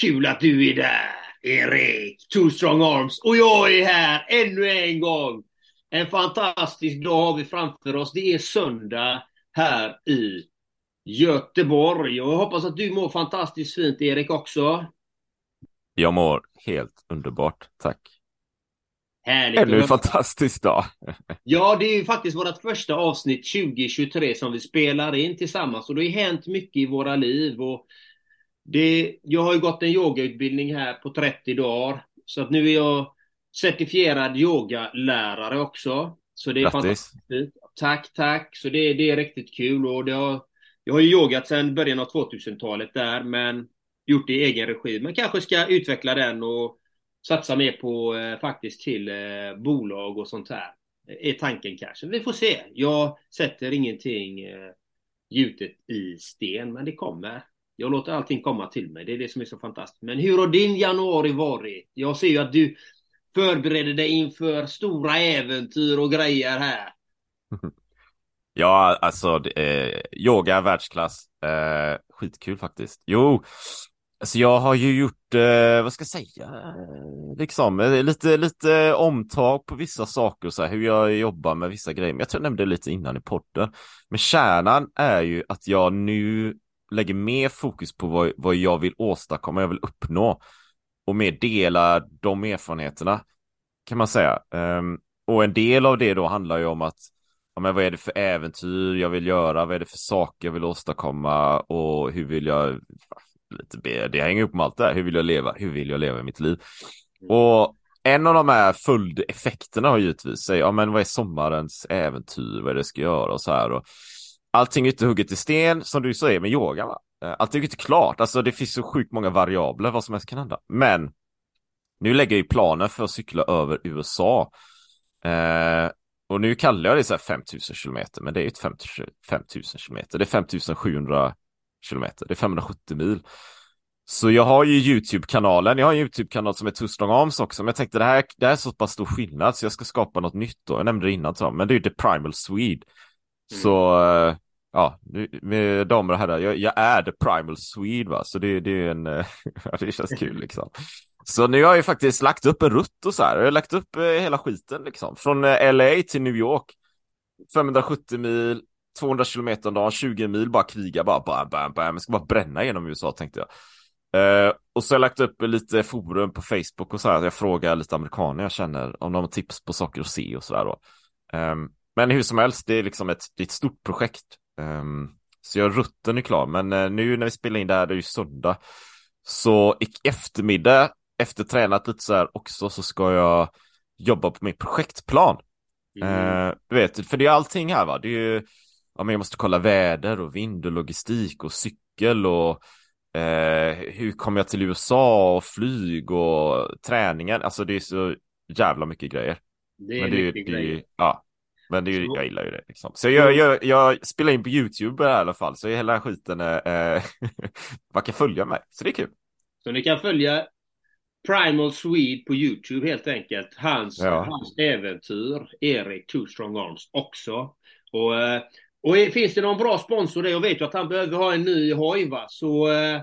Kul att du är där, Erik. Two strong arms. Och jag är här ännu en gång. En fantastisk dag har vi framför oss. Det är söndag här i Göteborg. Och jag hoppas att du mår fantastiskt fint, Erik, också. Jag mår helt underbart, tack. Härligt. Ännu en fantastisk dag. Ja, det är ju faktiskt vårt första avsnitt 2023 som vi spelar in tillsammans och det har hänt mycket i våra liv. Och det, jag har ju gått en yogautbildning här på 30 dagar. Så att nu är jag certifierad yogalärare också. Så det är Grattis. fantastiskt. Tack, tack. Så det, det är riktigt kul. Och det har, jag har ju yogat sedan början av 2000-talet där, men gjort det i egen regi. Men kanske ska utveckla den och satsa mer på eh, faktiskt till eh, bolag och sånt här. Är tanken kanske. Vi får se. Jag sätter ingenting eh, gjutet i sten, men det kommer. Jag låter allting komma till mig. Det är det som är så fantastiskt. Men hur har din januari varit? Jag ser ju att du förbereder dig inför stora äventyr och grejer här. Ja, alltså eh, yoga världsklass. Eh, skitkul faktiskt. Jo, alltså jag har ju gjort, eh, vad ska jag säga, liksom eh, lite, lite omtag på vissa saker så här, hur jag jobbar med vissa grejer. Men jag tror jag nämnde lite innan i podden. Men kärnan är ju att jag nu lägger mer fokus på vad, vad jag vill åstadkomma, jag vill uppnå och mer dela de erfarenheterna kan man säga. Um, och en del av det då handlar ju om att ja, men vad är det för äventyr jag vill göra, vad är det för saker jag vill åstadkomma? Och hur vill jag, lite det hänger upp med allt det här, hur vill jag leva, hur vill jag leva i mitt liv? Och en av de här följdeffekterna har givetvis, sig, ja men vad är sommarens äventyr, vad är det jag ska göra? Och så här och allting är inte hugget i sten som du säger med yoga va? Eh, allting är inte klart, alltså det finns så sjukt många variabler vad som helst kan hända, men nu lägger jag ju planen för att cykla över USA eh, och nu kallar jag det så här 5000 kilometer, men det är ju inte 5000 kilometer, det är 5700 kilometer, det är 570 mil. Så jag har ju YouTube-kanalen, jag har en YouTube-kanal som är Strong Arms också, men jag tänkte det här, det här är så pass stor skillnad så jag ska skapa något nytt då. Jag nämnde det innan, men det är ju The Primal Swede. Mm. Så, eh, ja, med damer och herrar, jag, jag, är The Primal Swede va, så det, det är en, eh, det känns kul liksom. Så nu har jag ju faktiskt lagt upp en rutt och så här. Jag har lagt upp eh, hela skiten liksom. Från eh, LA till New York. 570 mil, 200 kilometer om dagen, 20 mil bara kriga, bara bam, bam, bam. Jag ska bara bränna genom USA tänkte jag. Uh, och så har jag lagt upp lite forum på Facebook och så här. Jag frågar lite amerikaner jag känner om de har tips på saker att se och så där då. Um, men hur som helst, det är liksom ett, det är ett stort projekt. Um, så jag rutten är klar, men uh, nu när vi spelar in det här, det är ju söndag. Så i eftermiddag efter tränat lite så här också så ska jag jobba på min projektplan. Mm. Eh, du vet, för det är allting här va. Det är ju, ja, men jag måste kolla väder och vind och logistik och cykel och eh, hur kommer jag till USA och flyg och träningen. Alltså det är så jävla mycket grejer. Det är men det, mycket det, grejer. Ja, men det är, jag gillar ju det. Liksom. Så jag, jag, jag, spelar in på YouTube i alla fall, så hela skiten är, eh, man kan följa mig, så det är kul. Så ni kan följa Primal Swede på Youtube helt enkelt. Hans, ja. hans äventyr, Erik Two Strong Arms också. Och, eh, och finns det någon bra sponsor där? Jag vet ju att han behöver ha en ny hoj va? Så eh,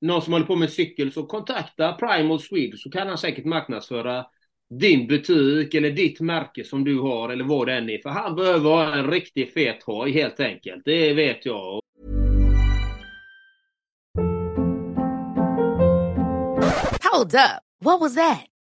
någon som håller på med cykel så kontakta Primal Swede så kan han säkert marknadsföra din butik eller ditt märke som du har eller vad det än är. För han behöver ha en riktigt fet hoj helt enkelt. Det vet jag. Hold up. What was that?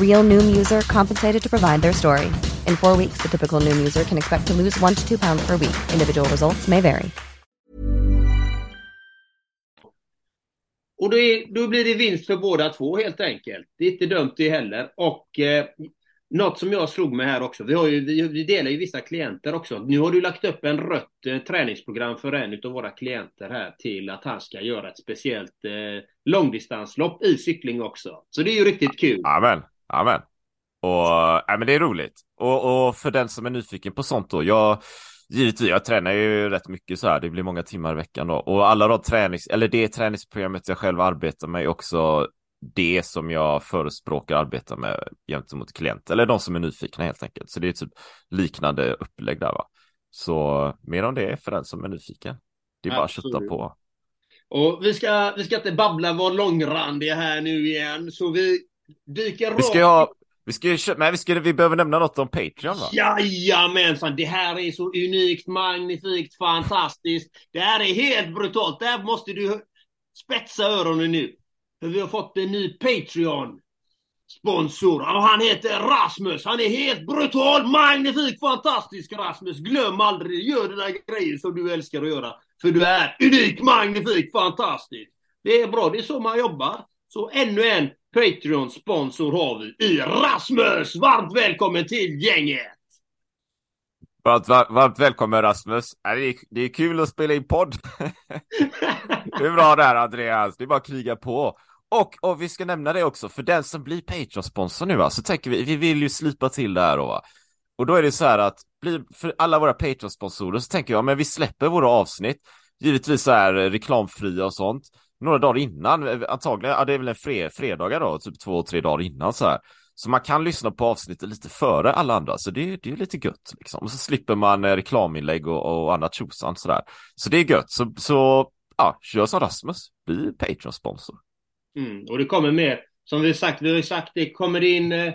Real Noom user compensated to provide their story. In four weeks, the typical Noom user can expect to lose one to two pounds per week. Individual results may vary. Och då, är, då blir det vinst för båda två helt enkelt. Det är inte dumt det heller. Och eh, något som jag slog med här också, vi, har ju, vi, vi, delar ju vissa klienter också. Nu har du lagt upp en rött eh, träningsprogram för en av våra klienter här till att han ska göra ett speciellt eh, långdistanslopp i cykling också. Så det är ju riktigt kul. Amen, amen. Och, äh, men det är roligt. Och, och för den som är nyfiken på sånt då, jag Givetvis, jag tränar ju rätt mycket så här, det blir många timmar i veckan då. Och alla de tränings, eller det träningsprogrammet jag själv arbetar med är också det som jag förespråkar arbeta med gentemot klienter, eller de som är nyfikna helt enkelt. Så det är typ liknande upplägg där va. Så mer om det för den som är nyfiken. Det är bara att kötta på. Och vi ska, vi ska inte babbla vara långrandiga här nu igen, så vi dyker Vi ska ha, vi ska ju men vi, ska, vi behöver nämna något om Patreon va? Jajamensan, det här är så unikt, magnifikt, fantastiskt. Det här är helt brutalt. Det här måste du spetsa öronen nu. För vi har fått en ny Patreon sponsor. Och han heter Rasmus. Han är helt brutal, magnifik, fantastisk Rasmus. Glöm aldrig, gör dina grejer som du älskar att göra. För du är unik, magnifik, fantastisk. Det är bra, det är så man jobbar. Så ännu en Patreon-sponsor har vi i Rasmus! Varmt välkommen till gänget! Varmt, varmt, varmt välkommen Rasmus. Det är, det är kul att spela in podd. det är bra där Andreas, det är bara att kriga på. Och, och vi ska nämna det också, för den som blir Patreon-sponsor nu, så tänker vi, vi vill ju slipa till det här då, va? Och då är det så här att, för alla våra Patreon-sponsorer så tänker jag, men vi släpper våra avsnitt, givetvis så här reklamfria och sånt, några dagar innan, antagligen, ja det är väl en fred, fredagar då, typ två, tre dagar innan så här. Så man kan lyssna på avsnittet lite före alla andra, så det, det är lite gött liksom. Och så slipper man eh, reklaminlägg och, och annat tjosan sådär. Så det är gött, så, så ja, kör som Rasmus, bli Patreon-sponsor. Mm, och det kommer mer, som vi sagt, vi har ju sagt det, kommer det in eh,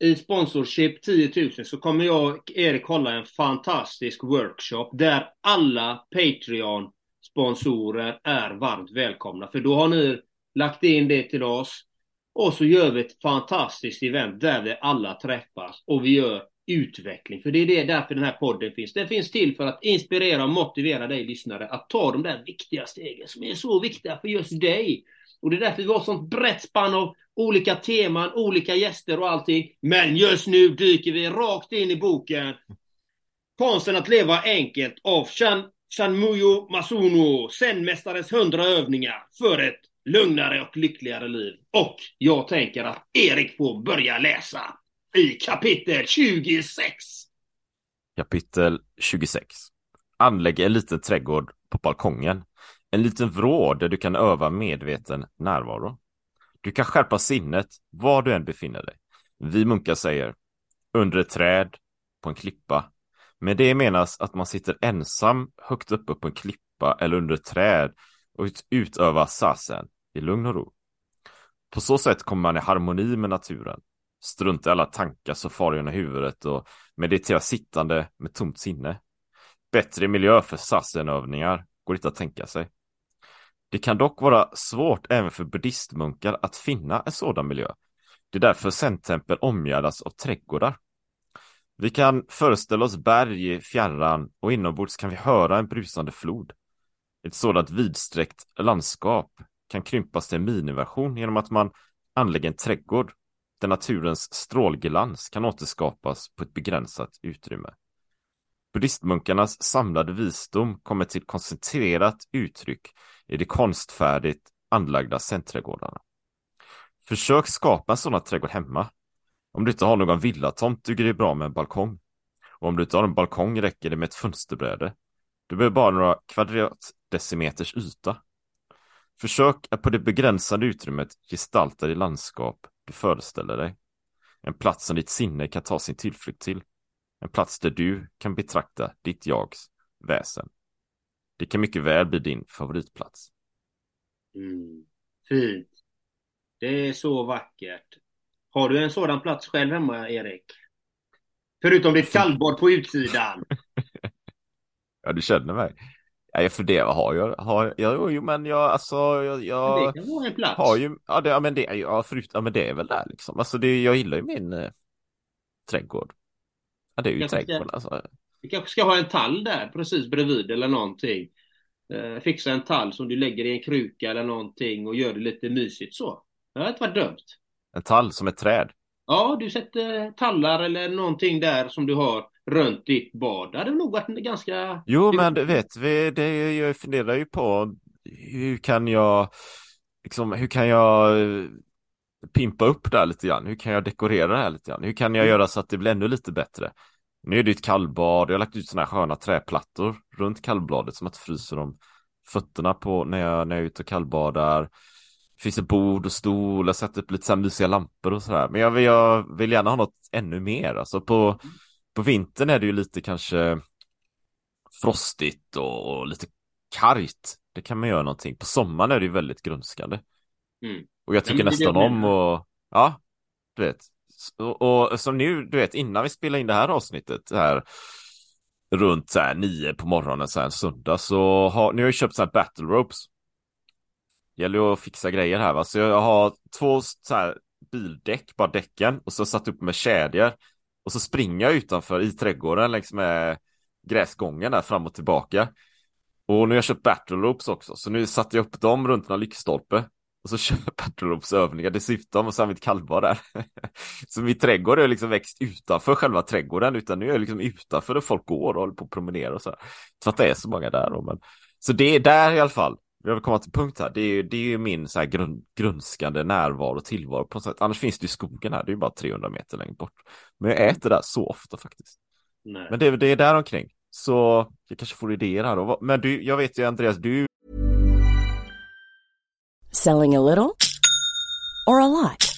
i sponsorship 10 000 så kommer jag och Erik hålla en fantastisk workshop där alla Patreon sponsorer är varmt välkomna. För då har ni lagt in det till oss. Och så gör vi ett fantastiskt event där vi alla träffas och vi gör utveckling. För det är det därför den här podden finns. Den finns till för att inspirera och motivera dig lyssnare att ta de där viktiga stegen som är så viktiga för just dig. Och det är därför vi har sånt brett spann av olika teman, olika gäster och allting. Men just nu dyker vi rakt in i boken Konsten att leva enkelt av Chan Chanmuyo Masuno, zenmästarens hundra övningar för ett lugnare och lyckligare liv. Och jag tänker att Erik får börja läsa i kapitel 26. Kapitel 26. Anlägg en liten trädgård på balkongen. En liten vrå där du kan öva medveten närvaro. Du kan skärpa sinnet var du än befinner dig. Vi munkar säger under ett träd, på en klippa, med det menas att man sitter ensam högt uppe på en klippa eller under ett träd och utövar sasen i lugn och ro. På så sätt kommer man i harmoni med naturen, strunta i alla tankar som far genom huvudet och meditera sittande med tomt sinne. Bättre miljö för sasenövningar går inte att tänka sig. Det kan dock vara svårt även för buddhistmunkar att finna en sådan miljö. Det är därför zen-tempel omgärdas av trädgårdar. Vi kan föreställa oss berg i fjärran och inombords kan vi höra en brusande flod. Ett sådant vidsträckt landskap kan krympas till en miniversion genom att man anlägger en trädgård där naturens strålglans kan återskapas på ett begränsat utrymme. Buddhistmunkarnas samlade visdom kommer till koncentrerat uttryck i de konstfärdigt anlagda centragårdarna. Försök skapa en sådan trädgård hemma om du inte har någon villatomt duger det bra med en balkong. Och om du inte har en balkong räcker det med ett fönsterbräde. Du behöver bara några kvadratdecimeters yta. Försök att på det begränsade utrymmet gestalta det landskap du föreställer dig. En plats som ditt sinne kan ta sin tillflykt till. En plats där du kan betrakta ditt jags väsen. det kan mycket väl bli din favoritplats. Mm. Fint. Det är så vackert. Har du en sådan plats själv hemma, Erik? Förutom ditt kallbad på utsidan. ja, du känner mig. Ja, jag funderar, har jag, har jag, jo men jag, alltså, jag, jag det kan vara en plats. har ju, ja, det, ja men det, ja, förut, ja men det är väl där liksom, alltså det, jag gillar ju min eh, trädgård. Ja, det är ju Jag trädgården ska- alltså. Vi kanske ska ha en tall där precis bredvid eller någonting. Eh, fixa en tall som du lägger i en kruka eller någonting och gör det lite mysigt så. Det har inte varit dumt. En tall som ett träd. Ja, du sätter tallar eller någonting där som du har runt ditt bad. Det hade nog varit ganska... Jo, men du vet, vi, det, jag funderar ju på hur kan jag, liksom, hur kan jag eh, pimpa upp det här lite grann? Hur kan jag dekorera det här lite grann? Hur kan jag Mm. göra så att det blir ännu lite bättre? Nu är det ett kallbad, jag har lagt ut sådana här sköna träplattor runt kallbladet som att fryser om fötterna på när jag, när jag är ute och kallbadar. Det finns ett bord och stol, jag sätter upp lite så här mysiga lampor och sådär. Men jag vill, jag vill gärna ha något ännu mer. Alltså på, på vintern är det ju lite kanske frostigt och, och lite kargt. Det kan man göra någonting. På sommaren är det ju väldigt grönskande. Mm. Och jag tycker det det nästan om och ja, du vet. Och, och som nu, du vet, innan vi spelar in det här avsnittet här runt så här nio på morgonen så här en söndag så har, nu har jag köpt så här battle ropes. Gäller ju att fixa grejer här va, så jag har två så här bildäck, bara däcken och så satt upp med kedjor och så springer jag utanför i trädgården längs med gräsgången där fram och tillbaka. Och nu har jag köpt battle loops också, så nu satte jag upp dem runt några lyktstolpe. Och så kör jag battle loops övningar dessutom och så har mitt kallbad där. så min trädgård har liksom växt utanför själva trädgården, utan nu är jag liksom utanför där folk går och håller på att promenera och så här. Så att det är så många där då, men. Så det är där i alla fall. Jag vill komma till punkt här. Det är ju, det är ju min så här grund, grundskande närvaro tillvaro på något sätt. Annars finns det ju skogen här, det är ju bara 300 meter längre bort. Men jag äter där så ofta faktiskt. Nej. Men det, det är där omkring. Så jag kanske får idéer här då. Men du, jag vet ju Andreas, du Selling a little or a lot?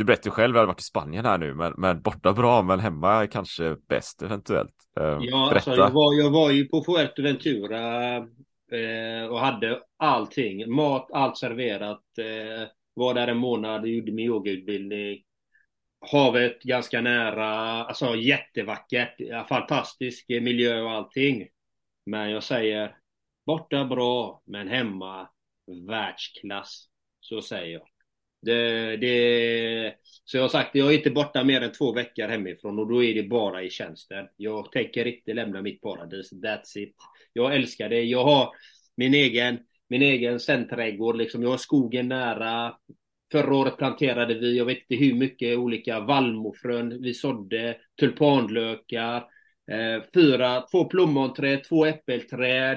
Du berättade själv, jag hade varit i Spanien här nu, men, men borta bra, men hemma kanske bäst eventuellt. Eh, Ja, alltså, jag, var, jag var ju på Fuerteventura eh, och hade allting. Mat, allt serverat. Eh, var där en månad, gjorde min yogautbildning. Havet ganska nära, alltså jättevackert. Fantastisk miljö och allting. Men jag säger, borta bra, men hemma världsklass. Så säger jag. Det, det, så jag har sagt, jag är inte borta mer än två veckor hemifrån och då är det bara i tjänsten. Jag tänker inte lämna mitt paradis. That's it. Jag älskar det. Jag har min egen, min egen sändträdgård. Liksom. Jag har skogen nära. Förra året planterade vi, jag vet inte hur mycket olika vallmofrön vi sådde, tulpanlökar, eh, fyra, två plommonträd, två äppelträd,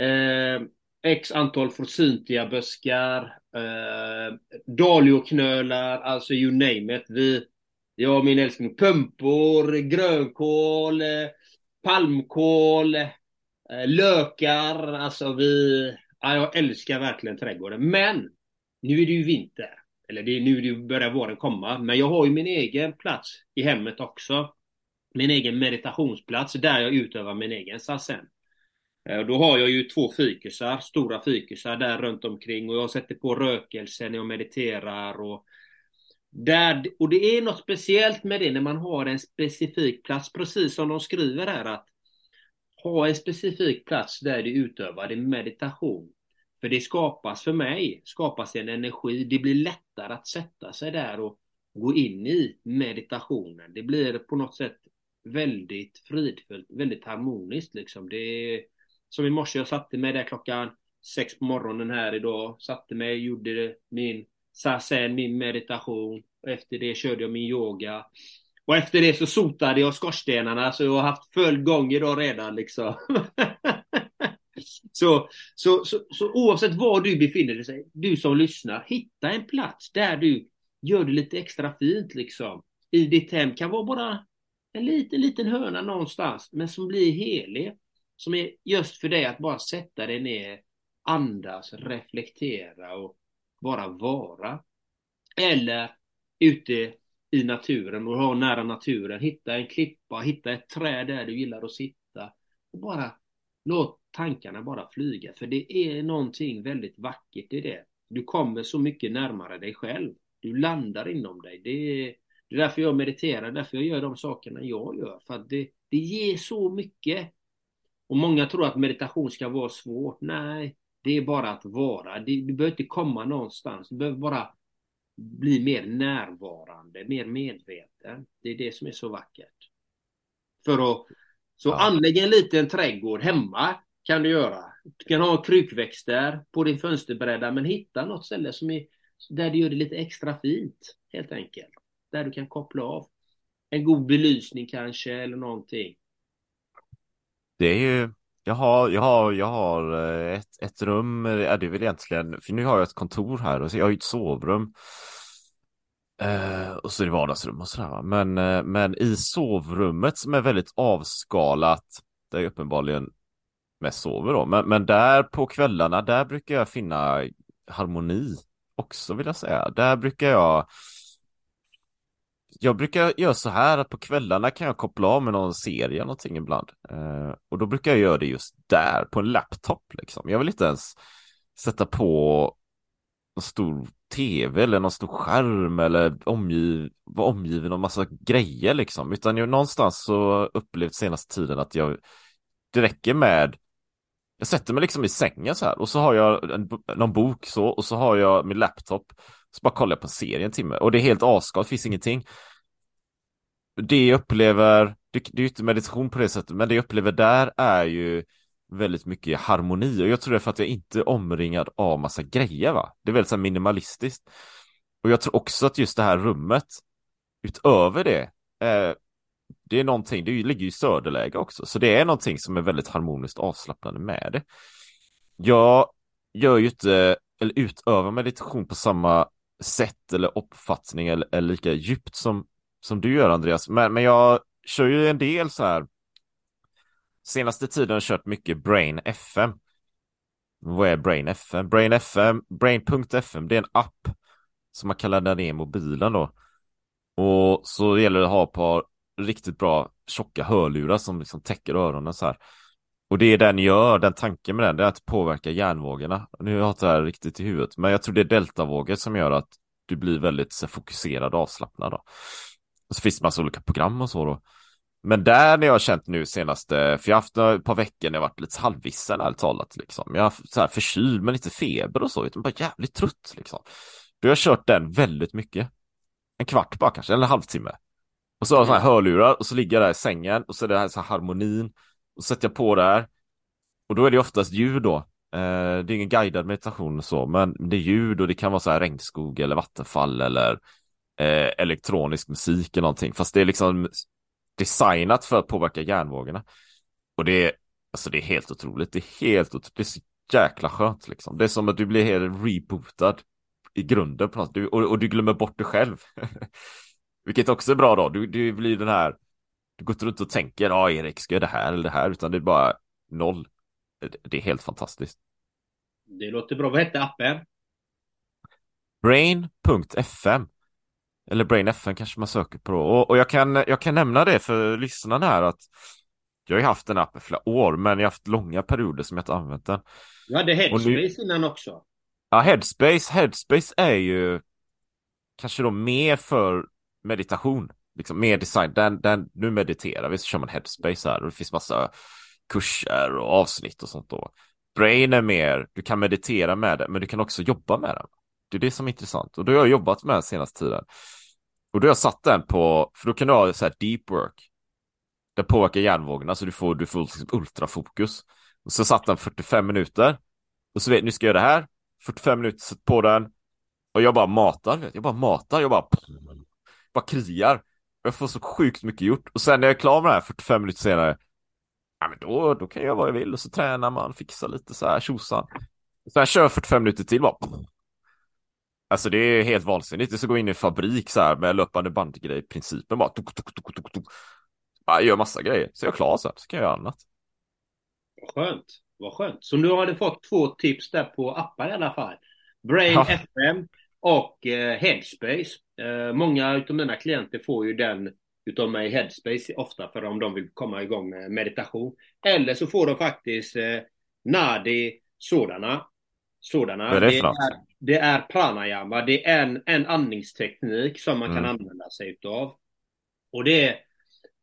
eh, x antal forsythiaböskar, eh, dahlioknölar, alltså you name it. Vi, jag och min älskling, pumpor, grönkål, eh, palmkål, eh, lökar, alltså vi, ja, jag älskar verkligen trädgården. Men nu är det ju vinter, eller det är nu det börjar våren komma, men jag har ju min egen plats i hemmet också. Min egen meditationsplats där jag utövar min egen sassen. Eh, då har jag ju två fikusar, stora fikusar där runt omkring och jag sätter på rökelse när jag mediterar och där, och det är något speciellt med det när man har en specifik plats, precis som de skriver här att ha en specifik plats där du utövar din meditation. För det skapas för mig, skapas en energi, det blir lättare att sätta sig där och gå in i meditationen. Det blir på något sätt väldigt fridfullt, väldigt harmoniskt liksom. Det är, som i morse, jag satte mig där klockan sex på morgonen här idag, satte mig, gjorde min sen min meditation. Och efter det körde jag min yoga. Och efter det så sotade jag skorstenarna så jag har haft full gång idag redan liksom. så, så, så, så oavsett var du befinner dig, du som lyssnar, hitta en plats där du gör det lite extra fint liksom. I ditt hem kan vara bara en liten, liten hörna någonstans, men som blir helig. Som är just för dig att bara sätta dig ner, andas, reflektera och bara vara. Eller ute i naturen och ha nära naturen. Hitta en klippa, hitta ett träd där du gillar att sitta. Och bara låt tankarna bara flyga. För det är någonting väldigt vackert i det. Du kommer så mycket närmare dig själv. Du landar inom dig. Det är, det är därför jag mediterar, därför jag gör de sakerna jag gör. För att det, det ger så mycket. Och många tror att meditation ska vara svårt. Nej, det är bara att vara. Du behöver inte komma någonstans. Du behöver bara bli mer närvarande, mer medveten. Det är det som är så vackert. För att så ja. anlägg en liten trädgård hemma kan du göra. Du kan ha krukväxter på din fönsterbräda men hitta något ställe som är där du gör det lite extra fint helt enkelt. Där du kan koppla av. En god belysning kanske eller någonting. Det är ju jag har, jag har, jag har eh, ett, ett rum, det är väl egentligen, för nu har jag ett kontor här och så jag har ju ett sovrum. Eh, och så är det vardagsrum och sådär. Men, eh, men i sovrummet som är väldigt avskalat, där jag uppenbarligen mest sover då, men, men där på kvällarna, där brukar jag finna harmoni också vill jag säga. Där brukar jag jag brukar göra så här att på kvällarna kan jag koppla av med någon serie eller någonting ibland. Eh, och då brukar jag göra det just där, på en laptop liksom. Jag vill inte ens sätta på en stor tv eller någon stor skärm eller omgiv, vara omgiven av massa grejer liksom. Utan jag någonstans så upplevt senaste tiden att jag, det räcker med jag sätter mig liksom i sängen så här och så har jag en, någon bok så och så har jag min laptop så bara kollar jag på en serie en timme och det är helt avskalat, finns ingenting. Det jag upplever, det, det är ju inte meditation på det sättet, men det jag upplever där är ju väldigt mycket harmoni och jag tror det är för att jag inte är omringad av massa grejer va. Det är väldigt så minimalistiskt. Och jag tror också att just det här rummet, utöver det, eh, det är någonting, det ligger ju i söderläge också, så det är någonting som är väldigt harmoniskt avslappnande med det. Jag gör ju inte, eller utövar meditation på samma sätt eller uppfattning eller, eller lika djupt som, som du gör Andreas. Men, men jag kör ju en del så här. Senaste tiden har jag kört mycket Brain FM. Vad är Brain FM? Brain FM, Brain.fm, det är en app som man kan ladda ner i mobilen då. Och så gäller det att ha ett par riktigt bra tjocka hörlurar som liksom täcker öronen så här. Och det den gör, den tanken med den, det är att påverka hjärnvågorna. Nu har jag inte det här riktigt i huvudet, men jag tror det är deltavågor som gör att du blir väldigt så, fokuserad och avslappnad. Då. Och så finns det massa olika program och så då. Men där när jag har känt nu senaste, för jag har haft ett par veckor när jag varit lite halvvissen ärligt talat liksom. Jag har haft så här förkyld men lite feber och så, utan bara jävligt trött liksom. Då har jag kört den väldigt mycket. En kvart bara kanske, eller en halvtimme. Och så har jag sådana här hörlurar och så ligger jag där i sängen och så är det här så här harmonin och sätter jag på där. Och då är det oftast ljud då. Eh, det är ingen guidad meditation och så, men det är ljud och det kan vara så här regnskog eller vattenfall eller eh, elektronisk musik eller någonting. Fast det är liksom designat för att påverka hjärnvågorna. Och det är, alltså det är helt otroligt. Det är helt otroligt. Det är så jäkla skönt liksom. Det är som att du blir helt rebootad i grunden på något. Du, och, och du glömmer bort dig själv. Vilket också är bra då. Du, du blir den här du går inte runt och tänker, ja Erik, ska jag det här eller det här, utan det är bara noll. Det är helt fantastiskt. Det låter bra. Vad hette appen? Brain.fm Eller BrainFM kanske man söker på. Och, och jag, kan, jag kan nämna det för lyssnarna här att Jag har ju haft den appen flera år, men jag har haft långa perioder som jag inte använt den. Du hade Headspace nu... innan också. Ja, Headspace, Headspace är ju kanske då mer för meditation, liksom mer design. Den, den, nu mediterar vi så kör man Headspace här och det finns massa kurser och avsnitt och sånt då. Brain är mer, du kan meditera med det, men du kan också jobba med den. Det är det som är intressant och då har jag jobbat med den senaste tiden. Och då har jag satt den på, för då kan du ha så här deep work. Den påverkar hjärnvågorna så du får, du får liksom ultrafokus. Och så satt den 45 minuter. Och så vet nu ska jag göra det här. 45 minuter sätt på den. Och jag bara matar, vet. jag bara matar, jag bara bara kriar. Jag får så sjukt mycket gjort. Och sen när jag är klar med det här 45 minuter senare, ja men då, då kan jag göra vad jag vill och så tränar man, fixar lite så här tjosan. Så jag kör 45 minuter till bara. Alltså det är helt vansinnigt. Det så gå in i en fabrik så här med löpande bandgrej principen bara. Tuk, tuk, tuk, tuk, tuk. Jag gör massa grejer. Så är jag klar sen, så kan jag göra annat. Skönt. Vad skönt. Så nu har du fått två tips där på appar i alla fall. Brain ja. FM och eh, Headspace. Eh, många av mina klienter får ju den utav mig Headspace ofta för om de vill komma igång med meditation. Eller så får de faktiskt eh, Nadi sådana. sådana. Vad är det för är, det är pranayama. Det är en, en andningsteknik som man mm. kan använda sig utav. Och det är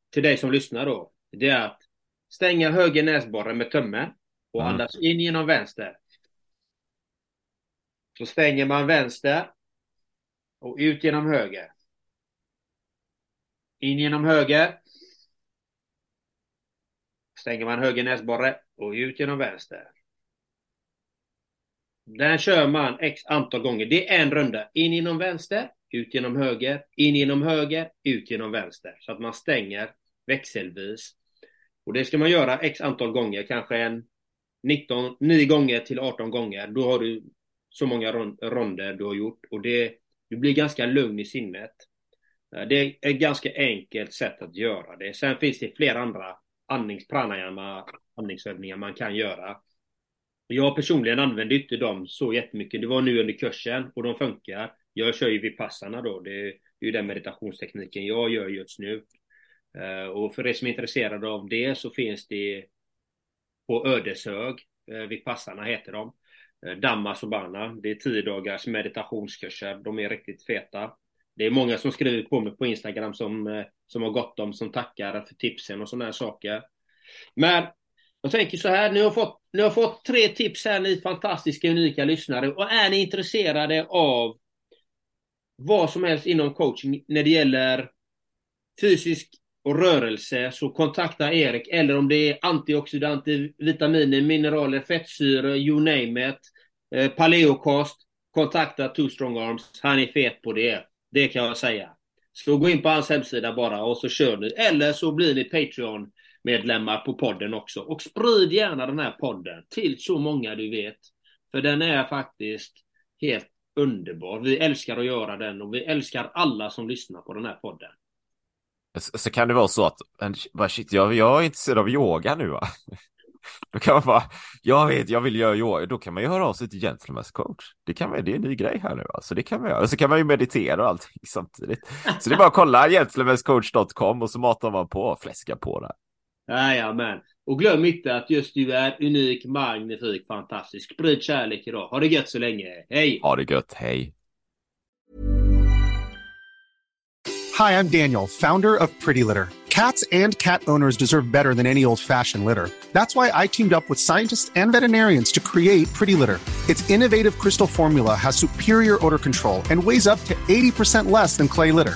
till dig som lyssnar då. Det är att stänga höger näsborre med tummen och mm. andas in genom vänster. Så stänger man vänster och ut genom höger. In genom höger. Stänger man höger näsborre och ut genom vänster. Den kör man x antal gånger. Det är en runda. In genom vänster, ut genom höger, in genom höger, ut genom vänster. Så att man stänger växelvis. Och det ska man göra x antal gånger, kanske en 19, 9 gånger till 18 gånger. Då har du så många ronder du har gjort och det, du blir ganska lugn i sinnet. Eh, det är ett ganska enkelt sätt att göra det. Sen finns det flera andra andnings, pranayama, andningsövningar man kan göra. Jag personligen använder inte dem så jättemycket. Det var nu under kursen och de funkar. Jag kör ju vipassana då. Det är ju den meditationstekniken jag gör just nu. Eh, och för er som är intresserade av det så finns det på Ödeshög, eh, vipassana heter de. Eh, Damma Sobana. Det är tio dagars meditationskurser. De är riktigt feta. Det är många som skriver på mig på Instagram som, som har gått dem, som tackar för tipsen och sådana här saker. Men jag tänker så här, ni har, fått, ni har fått tre tips här ni fantastiska unika lyssnare och är ni intresserade av vad som helst inom coaching när det gäller fysisk och rörelse så kontakta Erik eller om det är antioxidanter, vitaminer, mineraler, fettsyror, you name it. Eh, paleokost, kontakta Two Strong Arms. Han är fet på det. Det kan jag säga. Så gå in på hans hemsida bara och så kör ni. Eller så blir ni Patreon medlemmar på podden också. Och sprid gärna den här podden till så många du vet. För den är faktiskt helt underbar. Vi älskar att göra den och vi älskar alla som lyssnar på den här podden. Så kan det vara så att, shit, jag, jag är intresserad av yoga nu va? Då kan man bara, jag vet, jag vill göra yoga, då kan man ju höra av sig till gentlemans coach. Det kan man, det är en ny grej här nu alltså, det kan man göra. Och så kan man ju meditera och allting samtidigt. Så det är bara att kolla gentlemanscoach.com och så matar man på fläska fläskar på där. Jajamän. Och glöm inte att just du är unik, magnifik, fantastisk. Sprid kärlek idag. Ha det gött så länge. Hej! Ha det gött, hej! Hi, I'm Daniel, founder of Pretty Litter. Cats and cat owners deserve better than any old-fashioned litter. That's why I teamed up with scientists and veterinarians to create Pretty Litter. Its innovative crystal formula has superior odor control and weighs up to 80% less than clay litter.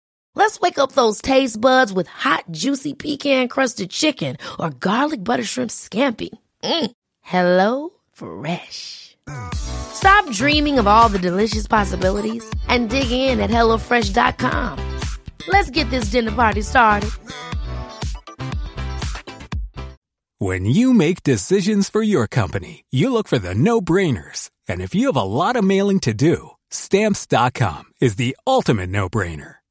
Let's wake up those taste buds with hot, juicy pecan-crusted chicken or garlic butter shrimp scampi. Mm. Hello Fresh. Stop dreaming of all the delicious possibilities and dig in at HelloFresh.com. Let's get this dinner party started. When you make decisions for your company, you look for the no-brainers. And if you have a lot of mailing to do, stamps.com is the ultimate no-brainer.